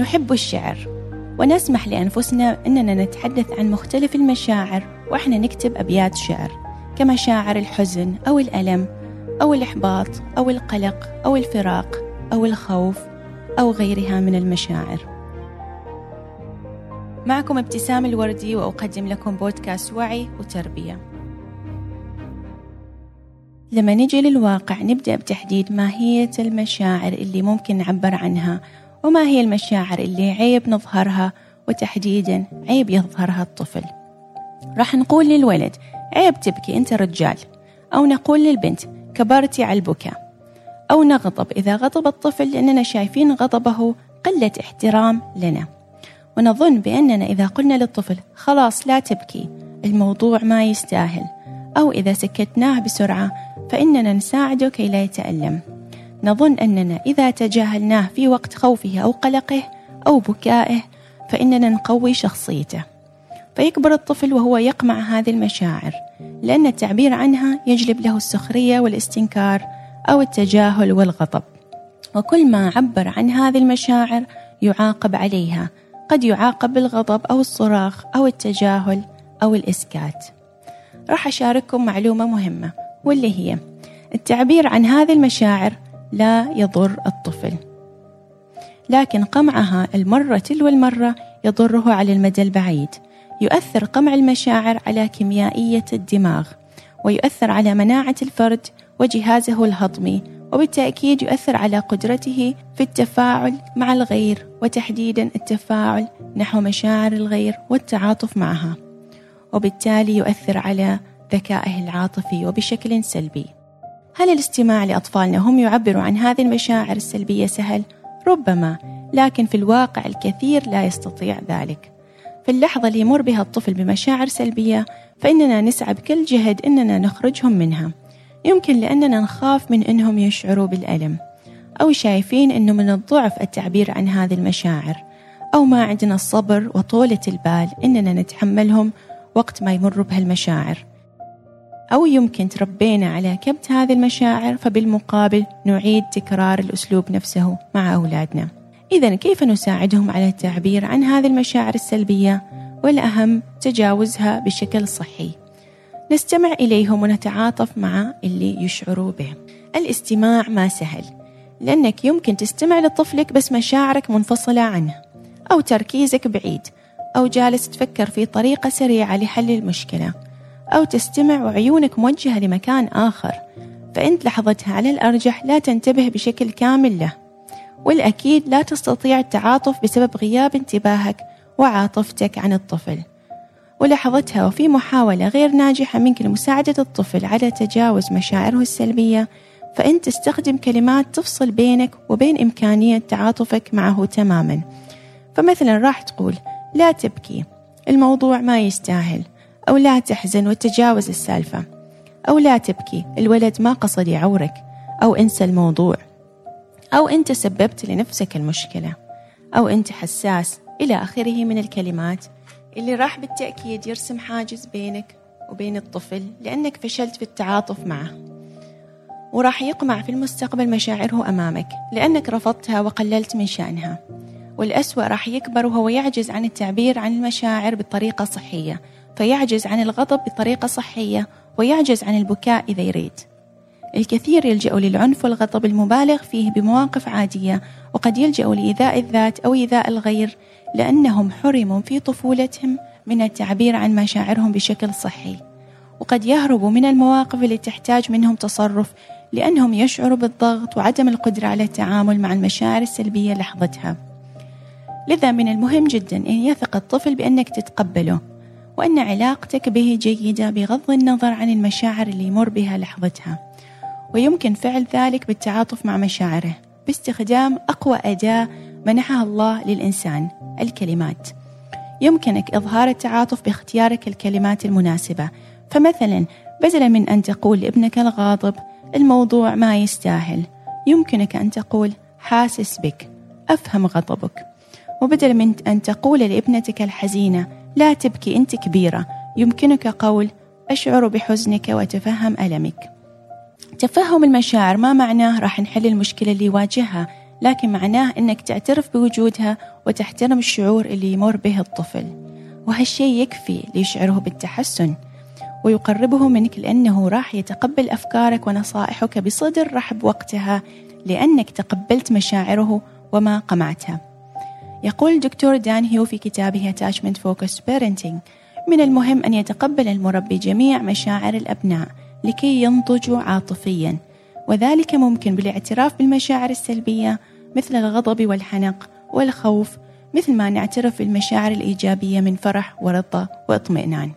نحب الشعر ونسمح لأنفسنا أننا نتحدث عن مختلف المشاعر وإحنا نكتب أبيات شعر كمشاعر الحزن أو الألم أو الإحباط أو القلق أو الفراق أو الخوف أو غيرها من المشاعر. معكم ابتسام الوردي وأقدم لكم بودكاست وعي وتربية. لما نجي للواقع نبدأ بتحديد ماهية المشاعر اللي ممكن نعبر عنها وما هي المشاعر اللي عيب نظهرها وتحديدا عيب يظهرها الطفل. راح نقول للولد عيب تبكي أنت رجال. أو نقول للبنت كبرتي على البكاء. أو نغضب إذا غضب الطفل لأننا شايفين غضبه قلة احترام لنا. ونظن بأننا إذا قلنا للطفل خلاص لا تبكي الموضوع ما يستاهل. أو إذا سكتناه بسرعة فإننا نساعده كي لا يتألم. نظن أننا إذا تجاهلناه في وقت خوفه أو قلقه أو بكائه فإننا نقوي شخصيته. فيكبر الطفل وهو يقمع هذه المشاعر لأن التعبير عنها يجلب له السخرية والاستنكار أو التجاهل والغضب. وكل ما عبر عن هذه المشاعر يعاقب عليها قد يعاقب بالغضب أو الصراخ أو التجاهل أو الإسكات. راح أشارككم معلومة مهمة واللي هي التعبير عن هذه المشاعر لا يضر الطفل. لكن قمعها المرة تلو المرة يضره على المدى البعيد. يؤثر قمع المشاعر على كيميائية الدماغ ويؤثر على مناعة الفرد وجهازه الهضمي وبالتأكيد يؤثر على قدرته في التفاعل مع الغير وتحديدا التفاعل نحو مشاعر الغير والتعاطف معها. وبالتالي يؤثر على ذكائه العاطفي وبشكل سلبي. هل الاستماع لأطفالنا هم يعبروا عن هذه المشاعر السلبية؟ سهل؟ ربما. لكن في الواقع الكثير لا يستطيع ذلك. في اللحظة اللي يمر بها الطفل بمشاعر سلبية فإننا نسعى بكل جهد إننا نخرجهم منها. يمكن لأننا نخاف من إنهم يشعروا بالألم أو شايفين إنه من الضعف التعبير عن هذه المشاعر أو ما عندنا الصبر وطولة البال إننا نتحملهم وقت ما يمر بهالمشاعر. أو يمكن تربينا على كبت هذه المشاعر فبالمقابل نعيد تكرار الأسلوب نفسه مع أولادنا. إذا كيف نساعدهم على التعبير عن هذه المشاعر السلبية؟ والأهم تجاوزها بشكل صحي. نستمع إليهم ونتعاطف مع اللي يشعروا به. الاستماع ما سهل لأنك يمكن تستمع لطفلك بس مشاعرك منفصلة عنه أو تركيزك بعيد أو جالس تفكر في طريقة سريعة لحل المشكلة. أو تستمع وعيونك موجهة لمكان آخر فأنت لحظتها على الأرجح لا تنتبه بشكل كامل له والأكيد لا تستطيع التعاطف بسبب غياب انتباهك وعاطفتك عن الطفل. ولحظتها وفي محاولة غير ناجحة منك لمساعدة الطفل على تجاوز مشاعره السلبية فأنت تستخدم كلمات تفصل بينك وبين إمكانية تعاطفك معه تماما. فمثلا راح تقول لا تبكي الموضوع ما يستاهل. أو لا تحزن وتجاوز السالفة. أو لا تبكي الولد ما قصد يعورك. أو انسى الموضوع. أو أنت سببت لنفسك المشكلة. أو أنت حساس إلى آخره من الكلمات. اللي راح بالتأكيد يرسم حاجز بينك وبين الطفل لأنك فشلت في التعاطف معه. وراح يقمع في المستقبل مشاعره أمامك لأنك رفضتها وقللت من شأنها. والأسوأ راح يكبر وهو يعجز عن التعبير عن المشاعر بطريقة صحية فيعجز عن الغضب بطريقة صحية ويعجز عن البكاء إذا يريد. الكثير يلجأوا للعنف والغضب المبالغ فيه بمواقف عادية وقد يلجأوا لإيذاء الذات أو إيذاء الغير لأنهم حرموا في طفولتهم من التعبير عن مشاعرهم بشكل صحي. وقد يهربوا من المواقف اللي تحتاج منهم تصرف لأنهم يشعروا بالضغط وعدم القدرة على التعامل مع المشاعر السلبية لحظتها. لذا من المهم جدا أن يثق الطفل بأنك تتقبله وأن علاقتك به جيدة بغض النظر عن المشاعر اللي يمر بها لحظتها. ويمكن فعل ذلك بالتعاطف مع مشاعره باستخدام أقوى أداة منحها الله للإنسان الكلمات. يمكنك إظهار التعاطف باختيارك الكلمات المناسبة. فمثلا بدلا من أن تقول لابنك الغاضب الموضوع ما يستاهل. يمكنك أن تقول حاسس بك أفهم غضبك. وبدلا من أن تقول لابنتك الحزينة لا تبكي أنت كبيرة. يمكنك قول أشعر بحزنك وأتفهم ألمك. تفهم المشاعر ما معناه راح نحل المشكلة اللي يواجهها لكن معناه أنك تعترف بوجودها وتحترم الشعور اللي يمر به الطفل. وهالشيء يكفي ليشعره بالتحسن ويقربه منك لأنه راح يتقبل أفكارك ونصائحك بصدر رحب وقتها لأنك تقبلت مشاعره وما قمعتها. يقول الدكتور دان هيو في كتابه Attachment Focused Parenting. من المهم أن يتقبل المربي جميع مشاعر الأبناء لكي ينضجوا عاطفيا. وذلك ممكن بالاعتراف بالمشاعر السلبية مثل الغضب والحنق والخوف مثل ما نعترف بالمشاعر الإيجابية من فرح ورضا واطمئنان.